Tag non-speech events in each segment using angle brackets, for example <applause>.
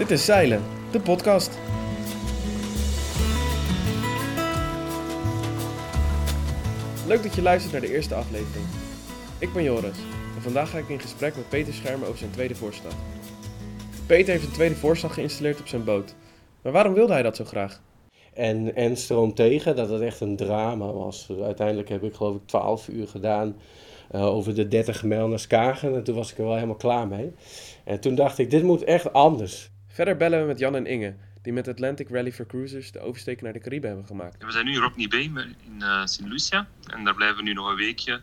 Dit is Zeilen, de podcast. Leuk dat je luistert naar de eerste aflevering. Ik ben Joris en vandaag ga ik in gesprek met Peter Schermer over zijn tweede voorslag. Peter heeft een tweede voorslag geïnstalleerd op zijn boot. Maar waarom wilde hij dat zo graag? En, en stroom tegen, dat het echt een drama was. Uiteindelijk heb ik geloof ik 12 uur gedaan uh, over de 30 mijl naar Skagen. En toen was ik er wel helemaal klaar mee. En toen dacht ik, dit moet echt anders. Verder bellen we met Jan en Inge, die met Atlantic Rally for Cruisers de oversteek naar de Cariben hebben gemaakt. We zijn nu in Rockney Bay in uh, St. Lucia. En daar blijven we nu nog een weekje.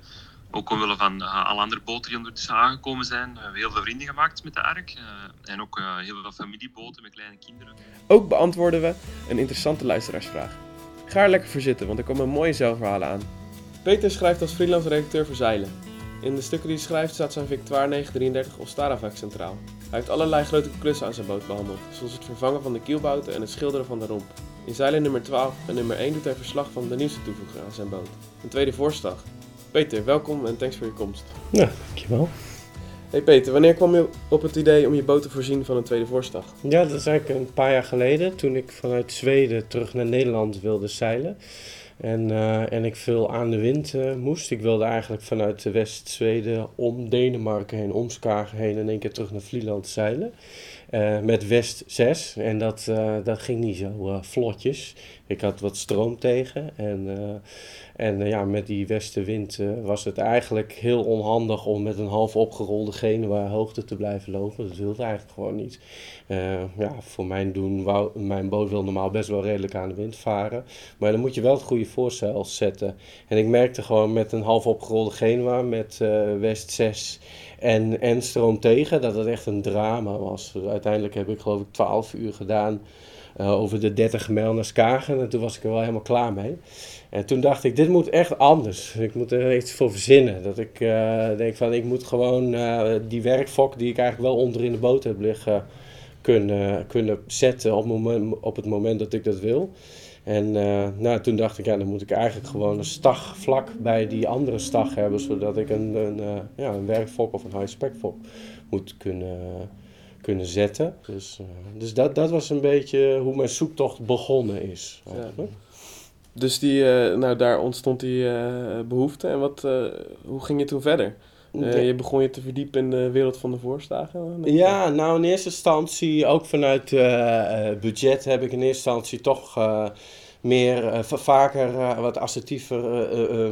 Ook omwille van uh, alle andere boten die ondertussen aangekomen zijn. We hebben heel veel vrienden gemaakt met de ARK. Uh, en ook heel veel familieboten met kleine kinderen. Ook beantwoorden we een interessante luisteraarsvraag. Ga er lekker voor zitten, want er komen mooie zeilverhalen aan. Peter schrijft als freelance redacteur voor zeilen. In de stukken die hij schrijft staat zijn Victoire 933 of Staravak centraal. Hij heeft allerlei grote klussen aan zijn boot behandeld, zoals het vervangen van de kielbouten en het schilderen van de romp. In zeilen nummer 12 en nummer 1 doet hij verslag van de nieuwste toevoeging aan zijn boot. Een tweede voorslag. Peter, welkom en thanks voor je komst. Ja, dankjewel. Hey Peter, wanneer kwam je op het idee om je boot te voorzien van een tweede voorslag? Ja, dat is eigenlijk een paar jaar geleden, toen ik vanuit Zweden terug naar Nederland wilde zeilen. En, uh, en ik veel aan de wind uh, moest. Ik wilde eigenlijk vanuit West-Zweden om Denemarken heen, om Skagen heen en één keer terug naar Vlieland zeilen. Uh, met West 6. En dat, dat ging niet zo vlotjes. Ik had wat stroom tegen. En, en ja, met die westenwind was het eigenlijk heel onhandig om met een half opgerolde Genua hoogte te blijven lopen. Dat wilde eigenlijk gewoon niet. ja, voor mijn doen, wou, mijn boot wil normaal best wel redelijk aan de wind varen. Maar dan moet je wel het goede voorstel zetten. En ik merkte gewoon met een half opgerolde Genua, met West 6 en, en stroom tegen, dat het echt een drama was. Uiteindelijk heb ik geloof ik 12 uur gedaan uh, over de 30 mijl naar Skagen. En toen was ik er wel helemaal klaar mee. En toen dacht ik, dit moet echt anders. Ik moet er iets voor verzinnen. Dat ik uh, denk van, ik moet gewoon uh, die werkfok die ik eigenlijk wel onder in de boot heb liggen... kunnen, kunnen zetten op, op het moment dat ik dat wil. En uh, nou, toen dacht ik, ja, dan moet ik eigenlijk gewoon een stag vlak bij die andere stag hebben, zodat ik een, een, uh, ja, een werkfok of een high-spec fok moet kunnen, kunnen zetten. Dus, uh, dus dat, dat was een beetje hoe mijn zoektocht begonnen is. Ja. Dus die, nou, daar ontstond die behoefte. En wat, hoe ging je toen verder? Uh, je begon je te verdiepen in de wereld van de voorslagen? Ja, nou in eerste instantie, ook vanuit uh, budget, heb ik in eerste instantie toch uh, meer, vaker, wat assertiever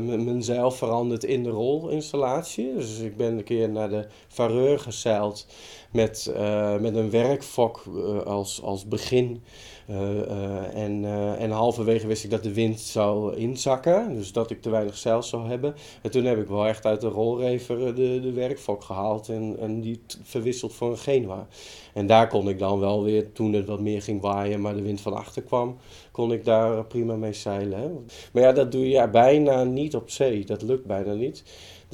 mezelf veranderd in de rolinstallatie. Dus ik ben een keer naar de Vareur gezeild met, met een werkfok als, als begin. Uh, uh, en, uh, en halverwege wist ik dat de wind zou inzakken, dus dat ik te weinig zeil zou hebben. En toen heb ik wel echt uit de rolrever de, de werkfok gehaald en, en die verwisseld voor een Genua. En daar kon ik dan wel weer, toen het wat meer ging waaien, maar de wind van achter kwam, kon ik daar prima mee zeilen. Hè? Maar ja, dat doe je bijna niet op zee, dat lukt bijna niet.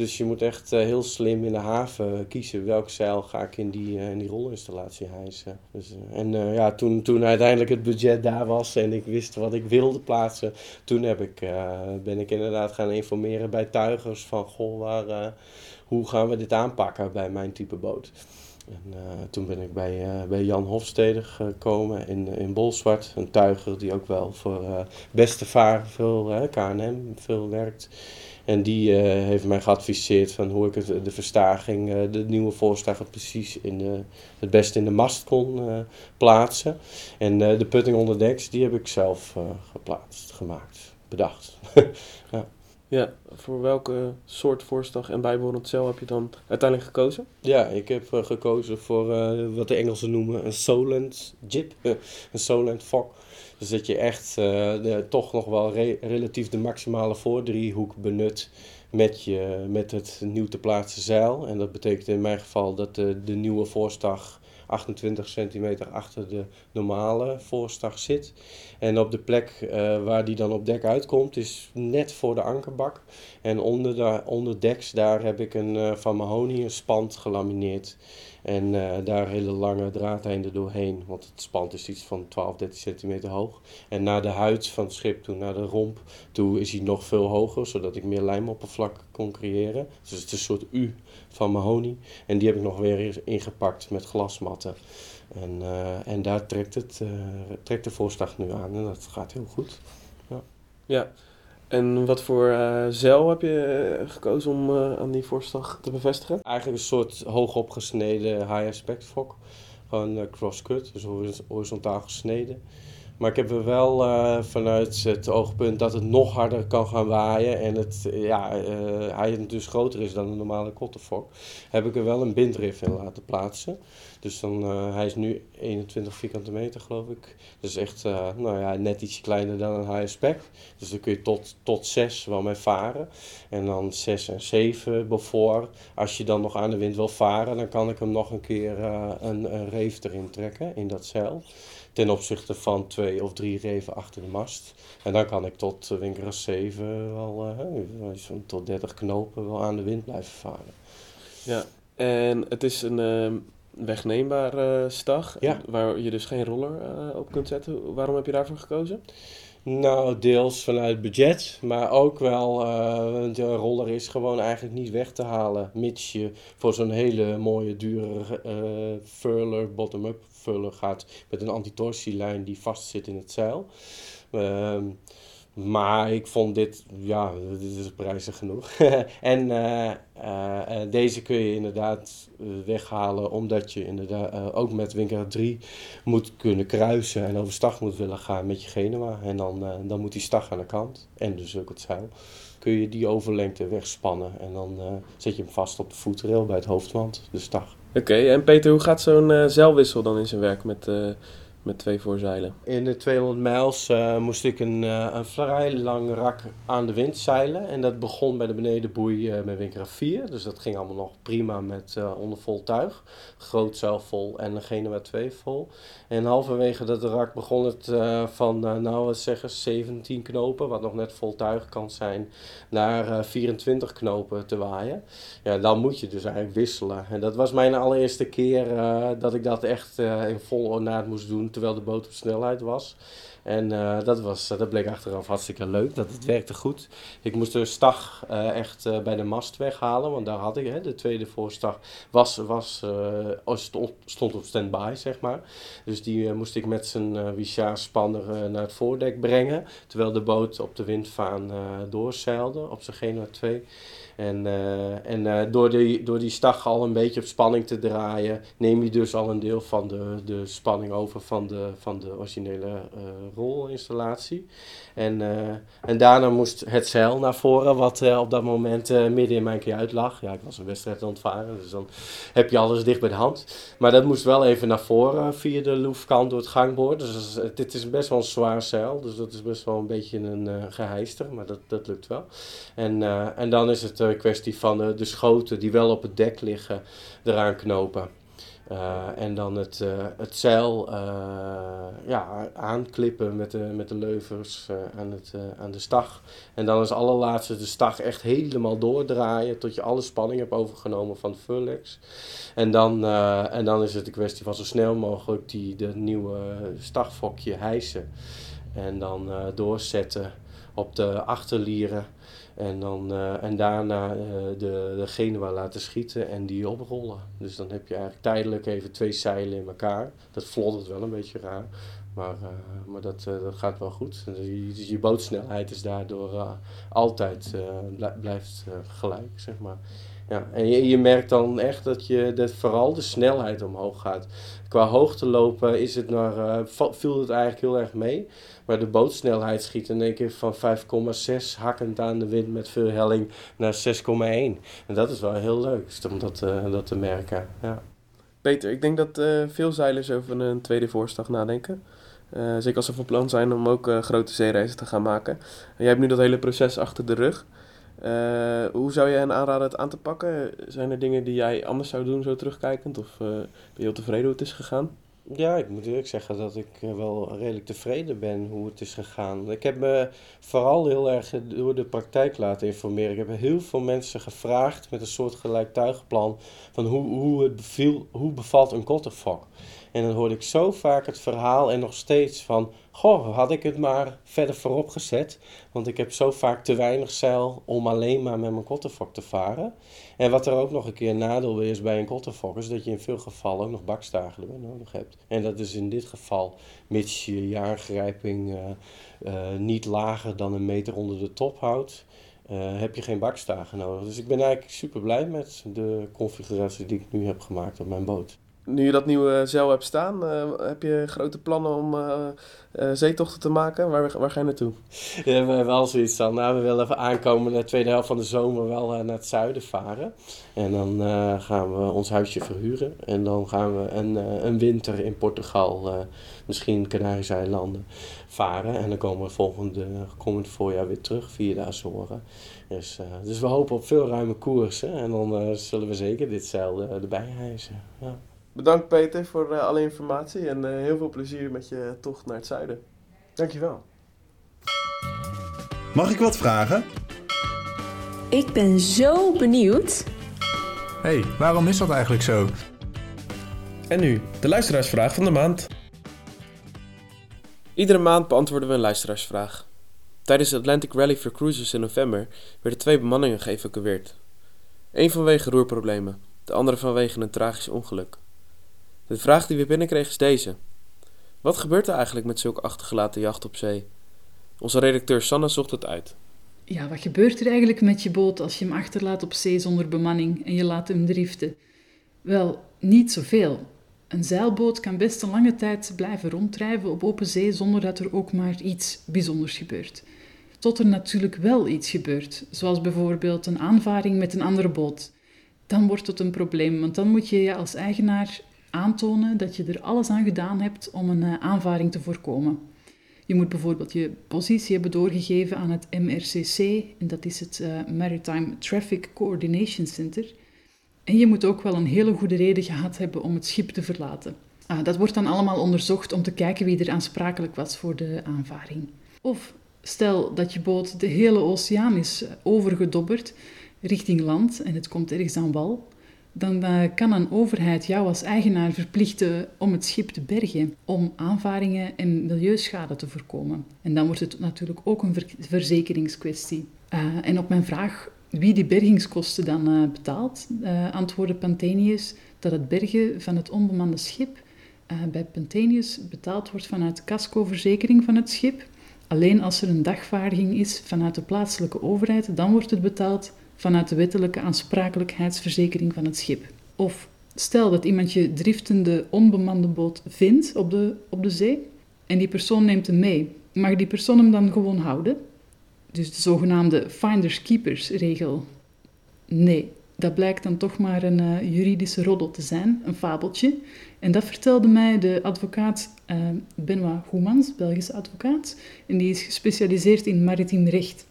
Dus je moet echt uh, heel slim in de haven kiezen welk zeil ga ik in die, uh, in die rolinstallatie hijsen. Dus, uh, en ja, toen, toen uiteindelijk het budget daar was en ik wist wat ik wilde plaatsen, toen heb ik, ben ik inderdaad gaan informeren bij tuigers van goh, waar, hoe gaan we dit aanpakken bij mijn type boot. En toen ben ik bij, bij Jan Hofstede gekomen in, in Bolsward, een tuiger die ook wel voor beste vaar veel KNM veel werkt. En die uh, heeft mij geadviseerd van hoe ik het, de verstaging, uh, de nieuwe voorstagen precies in de, het beste in de mast kon plaatsen. En de putting onder deks, die heb ik zelf geplaatst, gemaakt, bedacht. <laughs> ja. Ja, voor welke soort voorslag en bijbehorend cel heb je dan uiteindelijk gekozen? Ja, ik heb gekozen voor wat de Engelsen noemen een Solent jib, een Solent fok. Dus dat je echt uh, de, toch nog wel re relatief de maximale voordriehoek benut met, je, met het nieuw te plaatsen zeil. En dat betekent in mijn geval dat de, de nieuwe voorstag 28 centimeter achter de normale voorstag zit. En op de plek uh, waar die dan op dek uitkomt is net voor de ankerbak. En onder, de, onder deks daar heb ik een, uh, van Mahoney een spand gelamineerd. En daar hele lange draadeinden doorheen, want het spant is iets van 12, 13 centimeter hoog. En naar de huid van het schip toe, naar de romp toe, is hij nog veel hoger, zodat ik meer lijmoppervlak kon creëren. Dus het is een soort U van mahonie. En die heb ik nog weer ingepakt met glasmatten. En, uh, en daar trekt, het, uh, trekt de voorslag nu aan en dat gaat heel goed. Ja. ja. En wat voor uh, zeil heb je gekozen om aan die voorslag te bevestigen? Eigenlijk een soort hoogopgesneden high aspect fok. Gewoon cross-cut, dus horizontaal gesneden. Maar ik heb er wel uh, vanuit het oogpunt dat het nog harder kan gaan waaien. En het, ja, uh, hij dus groter is dan een normale kottenfok. Heb ik er wel een bindrif in laten plaatsen. Dus dan, uh, hij is nu 21 vierkante meter geloof ik. Dus echt nou ja, net iets kleiner dan een high spec. Dus dan kun je tot, tot 6 wel mee varen. En dan 6 en 7 bevoor. Als je dan nog aan de wind wil varen, dan kan ik hem nog een keer een, een reef erin trekken in dat zeil ten opzichte van twee of drie reven achter de mast. En dan kan ik tot uh, Winkeras 7 wel, uh, tot 30 knopen wel aan de wind blijven varen. Ja, en het is een uh, wegneembare stag, ja. waar je dus geen roller op kunt zetten. Waarom heb je daarvoor gekozen? Nou, deels vanuit budget, maar ook wel, uh, de roller is gewoon eigenlijk niet weg te halen, mits je voor zo'n hele mooie, dure uh, furler, bottom-up furler gaat met een antitorsielijn die vast zit in het zeil. Uh, maar ik vond dit, ja, dit is prijzig genoeg. <laughs> en uh, uh, deze kun je inderdaad weghalen omdat je inderdaad ook met Winker 3 moet kunnen kruisen en overstag moet willen gaan met je Genua. En dan, dan moet die stag aan de kant en dus ook het zeil. Kun je die overlengte wegspannen en dan zet je hem vast op de voetrail bij het hoofdwand, de stag. Oké, en Peter, hoe gaat zo'n zeilwissel dan in zijn werk met met twee voorzeilen. In de 200 mijls uh, moest ik een, uh, een vrij lang rak aan de wind zeilen. En dat begon bij de benedenboei uh, met Winkera 4. Dus dat ging allemaal nog prima met onder vol tuig. Groot zeil vol en een Genua 2 vol. En halverwege dat rak begon het van, nou wat zeggen, 17 knopen, wat nog net vol tuig kan zijn, naar 24 knopen te waaien. Ja, dan moet je dus eigenlijk wisselen. En dat was mijn allereerste keer dat ik dat echt in vol ornaat moest doen terwijl de boot op snelheid was. En uh, dat, was, dat bleek achteraf hartstikke leuk, dat het werkte goed. Ik moest de stag uh, echt bij de mast weghalen, want daar had ik, hè, de tweede voorstag was, was, stond, stond op standby, zeg maar. Dus die moest ik met zijn uh, spanner naar het voordek brengen, terwijl de boot op de windvaan doorzeilde op zijn Genoa 2. En, en door, die, door die stag al een beetje op spanning te draaien, neem je dus al een deel van de, de spanning over van de, van de originele rolinstallatie. En, en daarna moest het zeil naar voren, wat op dat moment midden in mijn kajuit lag. Ja, ik was een wedstrijd aan het varen, dus dan heb je alles dicht bij de hand. Maar dat moest wel even naar voren via de loefkant door het gangboord. Dus dit is best wel een zwaar zeil, dus dat is best wel een beetje een geheister, maar dat, dat lukt wel. En, en dan is het een kwestie van de schoten die wel op het dek liggen eraan knopen. Uh, en dan het, uh, het zeil ja, aanklippen met de, met de leuvers aan, het, aan de stag. En dan als allerlaatste de stag echt helemaal doordraaien tot je alle spanning hebt overgenomen van de Furlex. En dan, en dan is het een kwestie van zo snel mogelijk die, de nieuwe stagfokje hijsen. En dan doorzetten op de achterlieren. En, dan, uh, en daarna uh, de, de Genua laten schieten en die oprollen. Dus dan heb je eigenlijk tijdelijk even twee zeilen in elkaar. Dat vloddert wel een beetje raar. Maar, uh, maar dat, dat gaat wel goed. Je, je bootsnelheid is daardoor altijd blijft gelijk, zeg maar. Ja, en je, je merkt dan echt dat, je, dat vooral de snelheid omhoog gaat. Qua hoogte lopen is het naar, uh, viel het eigenlijk heel erg mee. Maar de bootsnelheid schiet in één keer van 5,6 hakkend aan de wind met veel helling naar 6,1. En dat is wel heel leuk om dat, uh, dat te merken. Ja. Peter, ik denk dat uh, veel zeilers over een tweede voorstag nadenken. zeker als ze van plan zijn om ook grote zeereizen te gaan maken. En jij hebt nu dat hele proces achter de rug. Uh, hoe zou je hen aanraden het aan te pakken? Zijn er dingen die jij anders zou doen, zo terugkijkend? Of uh, ben je heel tevreden hoe het is gegaan? Ja, ik moet eerlijk zeggen dat ik eh, wel redelijk tevreden ben hoe het is gegaan. Ik heb me vooral heel erg door de praktijk laten informeren. Ik heb heel veel mensen gevraagd met een soort gelijktuigplan van hoe, hoe, het beviel, hoe bevalt een kotterfok. En dan hoorde ik zo vaak het verhaal en nog steeds van... Goh, had ik het maar verder voorop gezet. Want ik heb zo vaak te weinig zeil om alleen maar met mijn kotterfok te varen. En wat er ook nog een keer nadeel is bij een kotterfok... is dat je in veel gevallen ook nog bakstagen erbij nodig hebt. En dat is in dit geval, mits je je aangrijping uh, uh, niet lager dan een meter onder de top houdt... Uh, heb je geen bakstagen nodig. Dus ik ben eigenlijk super blij met de configuratie die ik nu heb gemaakt op mijn boot nu je dat nieuwe zeil hebt staan, uh, heb je grote plannen om uh, uh, zeetochten te maken? Waar, ga je naartoe? Ja, we hebben wel zoiets van, nou, we willen even aankomen de tweede helft van de zomer wel naar het zuiden varen. En dan gaan we ons huisje verhuren. En dan gaan we een, een winter in Portugal, misschien Canarische eilanden, varen. En dan komen we volgende, komend voorjaar weer terug via de Azoren. Dus, dus we hopen op veel ruime koersen. En dan zullen we zeker dit zeil erbij hijsen. Ja. Bedankt Peter voor uh, alle informatie en uh, heel veel plezier met je tocht naar het zuiden. Dankjewel. Mag ik wat vragen? Ik ben zo benieuwd. hey, waarom is dat eigenlijk zo? En nu, de luisteraarsvraag van de maand. Iedere maand beantwoorden we een luisteraarsvraag. Tijdens de Atlantic Rally for Cruisers in november werden twee bemanningen geëvacueerd. Eén vanwege roerproblemen, de andere vanwege een tragisch ongeluk. De vraag die we binnenkregen is deze. Wat gebeurt er eigenlijk met zulke achtergelaten jacht op zee? Onze redacteur Sanne zocht het uit. Ja, wat gebeurt er eigenlijk met je boot als je hem achterlaat op zee zonder bemanning en je laat hem driften? Wel, niet zoveel. Een zeilboot kan best een lange tijd blijven ronddrijven op open zee zonder dat er ook maar iets bijzonders gebeurt. Tot er natuurlijk wel iets gebeurt, zoals bijvoorbeeld een aanvaring met een andere boot. Dan wordt het een probleem, want dan moet je je als eigenaar aantonen dat je er alles aan gedaan hebt om een uh, aanvaring te voorkomen. Je moet bijvoorbeeld je positie hebben doorgegeven aan het MRCC, en dat is het uh, Maritime Traffic Coordination Center. En je moet ook wel een hele goede reden gehad hebben om het schip te verlaten. Uh, dat wordt dan allemaal onderzocht om te kijken wie er aansprakelijk was voor de aanvaring. Of stel dat je boot de hele oceaan is overgedobberd richting land en het komt ergens aan wal dan uh, kan een overheid jou als eigenaar verplichten om het schip te bergen, om aanvaringen en milieuschade te voorkomen. En dan wordt het natuurlijk ook een ver verzekeringskwestie. Uh, en op mijn vraag wie die bergingskosten dan uh, betaalt, antwoordde Pantenius dat het bergen van het onbemande schip bij Pantenius betaald wordt vanuit de cascoverzekering van het schip. Alleen als er een dagvaarding is vanuit de plaatselijke overheid, dan wordt het betaald vanuit de wettelijke aansprakelijkheidsverzekering van het schip. Of stel dat iemand je driftende onbemande boot vindt op de, op de zee en die persoon neemt hem mee. Mag die persoon hem dan gewoon houden? Dus de zogenaamde finders keepers regel. Nee, dat blijkt dan toch maar een uh, juridische roddel te zijn, een fabeltje. En dat vertelde mij de advocaat uh, Benoit Goemans, Belgische advocaat. En die is gespecialiseerd in maritiem recht.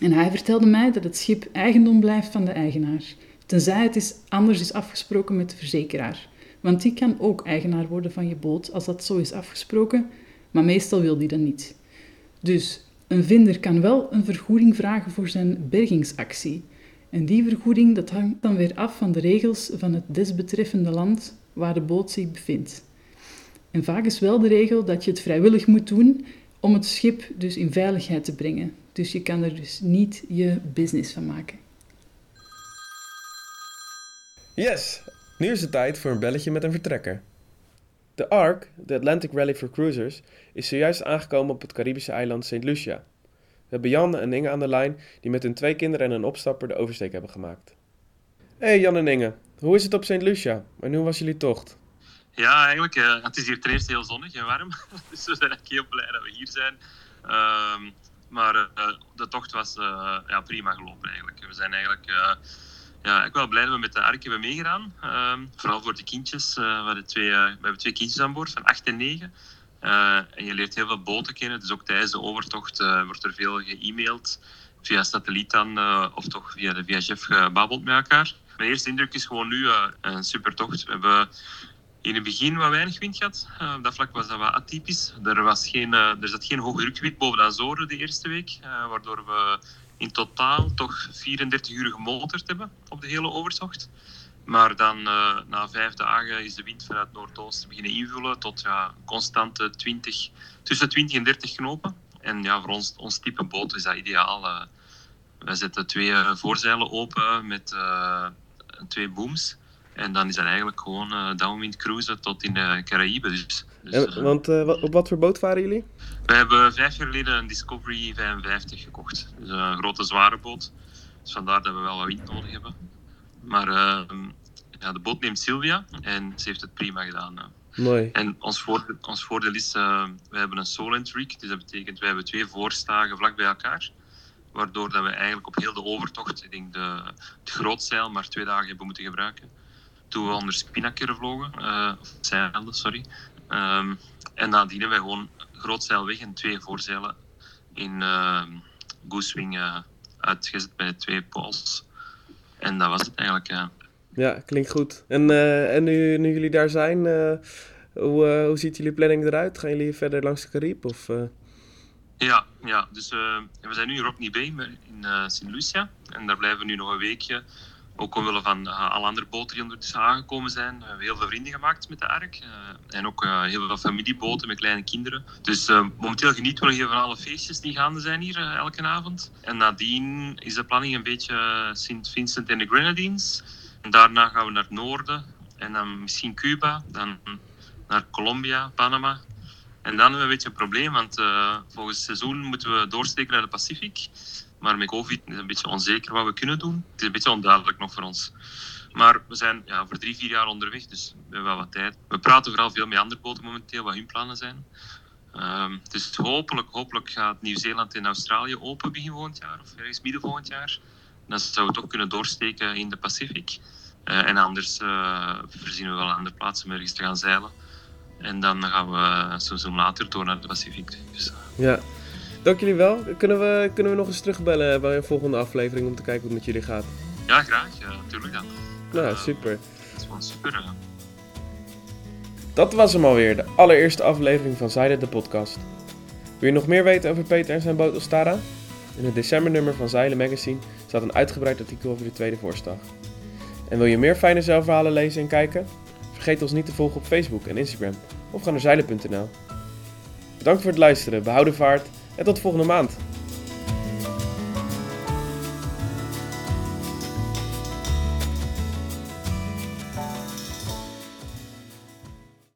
En hij vertelde mij dat het schip eigendom blijft van de eigenaar, tenzij het is anders is afgesproken met de verzekeraar. Want die kan ook eigenaar worden van je boot als dat zo is afgesproken, maar meestal wil die dat niet. Dus een vinder kan wel een vergoeding vragen voor zijn bergingsactie. En die vergoeding dat hangt dan weer af van de regels van het desbetreffende land waar de boot zich bevindt. En vaak is wel de regel dat je het vrijwillig moet doen om het schip dus in veiligheid te brengen. Dus je kan er dus niet je business van maken. Yes, nu is het tijd voor een belletje met een vertrekker. De ARC, de Atlantic Rally for Cruisers, is zojuist aangekomen op het Caribische eiland St. Lucia. We hebben Jan en Inge aan de lijn die met hun twee kinderen en een opstapper de oversteek hebben gemaakt. Hey Jan en Inge, hoe is het op St. Lucia en hoe was jullie tocht? Ja, eigenlijk, uh, het is hier ten eerste heel zonnig en warm. <laughs> dus we zijn eigenlijk heel blij dat we hier zijn. Uh, maar uh, de tocht was uh, ja, prima gelopen eigenlijk. We zijn eigenlijk ja, ik wel blij dat we met de ARK hebben meegedaan. Ehm, vooral voor de kindjes. we, we hebben twee kindjes aan boord van 8 en 9. en je leert heel veel boten kennen. Dus ook tijdens de overtocht wordt er veel ge-mailed. Via satelliet dan, of toch via de VHF gebabbeld met elkaar. Mijn eerste indruk is gewoon nu een super tocht. We hebben in het begin wat weinig wind gehad. Uh, op dat vlak was dat wat atypisch. Er, was geen, uh, er zat geen hoge drukgebied boven de Azoren de eerste week, uh, waardoor we in totaal toch 34 uur gemotord hebben op de hele overtocht. Maar dan na vijf dagen is de wind vanuit Noordoosten beginnen invullen tot ja, constante 20, tussen 20 en 30 knopen. En ja, voor ons, ons type boot is dat ideaal. we zetten twee voorzeilen open met twee booms. En dan is dat eigenlijk gewoon uh, downwind cruisen tot in de Caraïbe. Dus, dus en, uh, want uh, op wat voor boot varen jullie? We hebben vijf jaar geleden een Discovery 55 gekocht. Dus een grote zware boot. Dus vandaar dat we wel wat wind nodig hebben. Maar ehm, ja, de boot neemt Sylvia en ze heeft het prima gedaan. Mooi. En ons, voordeel, ons voordeel is, we hebben een Solent rig. Dus dat betekent, we hebben twee voorstagen vlak bij elkaar waardoor dat we eigenlijk op heel de overtocht, ik denk de, het grootzeil, maar twee dagen hebben moeten gebruiken toen we onder Spinnaker vlogen, uh, of zeilden, sorry. Um, en nadien hebben wij gewoon groot zeil weg en twee voorzeilen in uh, Goosewing uh, uitgezet met twee pols. En dat was het eigenlijk, ja. Ja, klinkt goed. En, en nu, nu jullie daar zijn, hoe, hoe ziet jullie planning eruit? Gaan jullie verder langs de Caribe? Of, Ja, ja, dus we zijn nu in Rockney Bay in St. Lucia. En daar blijven we nu nog een weekje ook omwille van uh, alle andere boten die ondertussen aangekomen zijn. We hebben heel veel vrienden gemaakt met de ARK. Uh, en ook heel veel familieboten met kleine kinderen. Dus momenteel genieten we nog even van alle feestjes die gaande zijn hier elke avond. En nadien is de planning een beetje Sint Vincent en de Grenadines. En daarna gaan we naar het noorden. En dan misschien Cuba. Dan naar Colombia, Panama. En dan hebben we een beetje een probleem, want volgens het seizoen moeten we doorsteken naar de Pacific. Maar met COVID is het een beetje onzeker wat we kunnen doen. Het is een beetje onduidelijk nog voor ons. Maar we zijn ja, voor drie, vier jaar onderweg, dus we hebben wel wat tijd. We praten vooral veel met andere boten momenteel, wat hun plannen zijn. Dus hopelijk, hopelijk gaat Nieuw-Zeeland en Australië open begin volgend jaar, of ergens midden volgend jaar. Dan zouden we toch kunnen doorsteken in de Pacific. Uh, en anders uh, voorzien we wel andere plaatsen om ergens te gaan zeilen. En dan gaan we een seizoen later door naar de Pacific. Dus, uh, ja. Dank jullie wel. Kunnen we, kunnen we nog eens terugbellen bij een volgende aflevering om te kijken hoe het met jullie gaat? Ja, graag. Ja, natuurlijk dan. Nou, super. Dat is wel super. Dat was hem alweer, de allereerste aflevering van Zijde de podcast. Wil je nog meer weten over Peter en zijn boot Ostara? In het decembernummer van Zeilen Magazine staat een uitgebreid artikel over de tweede voorstag. En wil je meer fijne zeilverhalen lezen en kijken? Vergeet ons niet te volgen op Facebook en Instagram of ga naar zeilen.nl. Bedankt voor het luisteren, behouden vaart en tot volgende maand.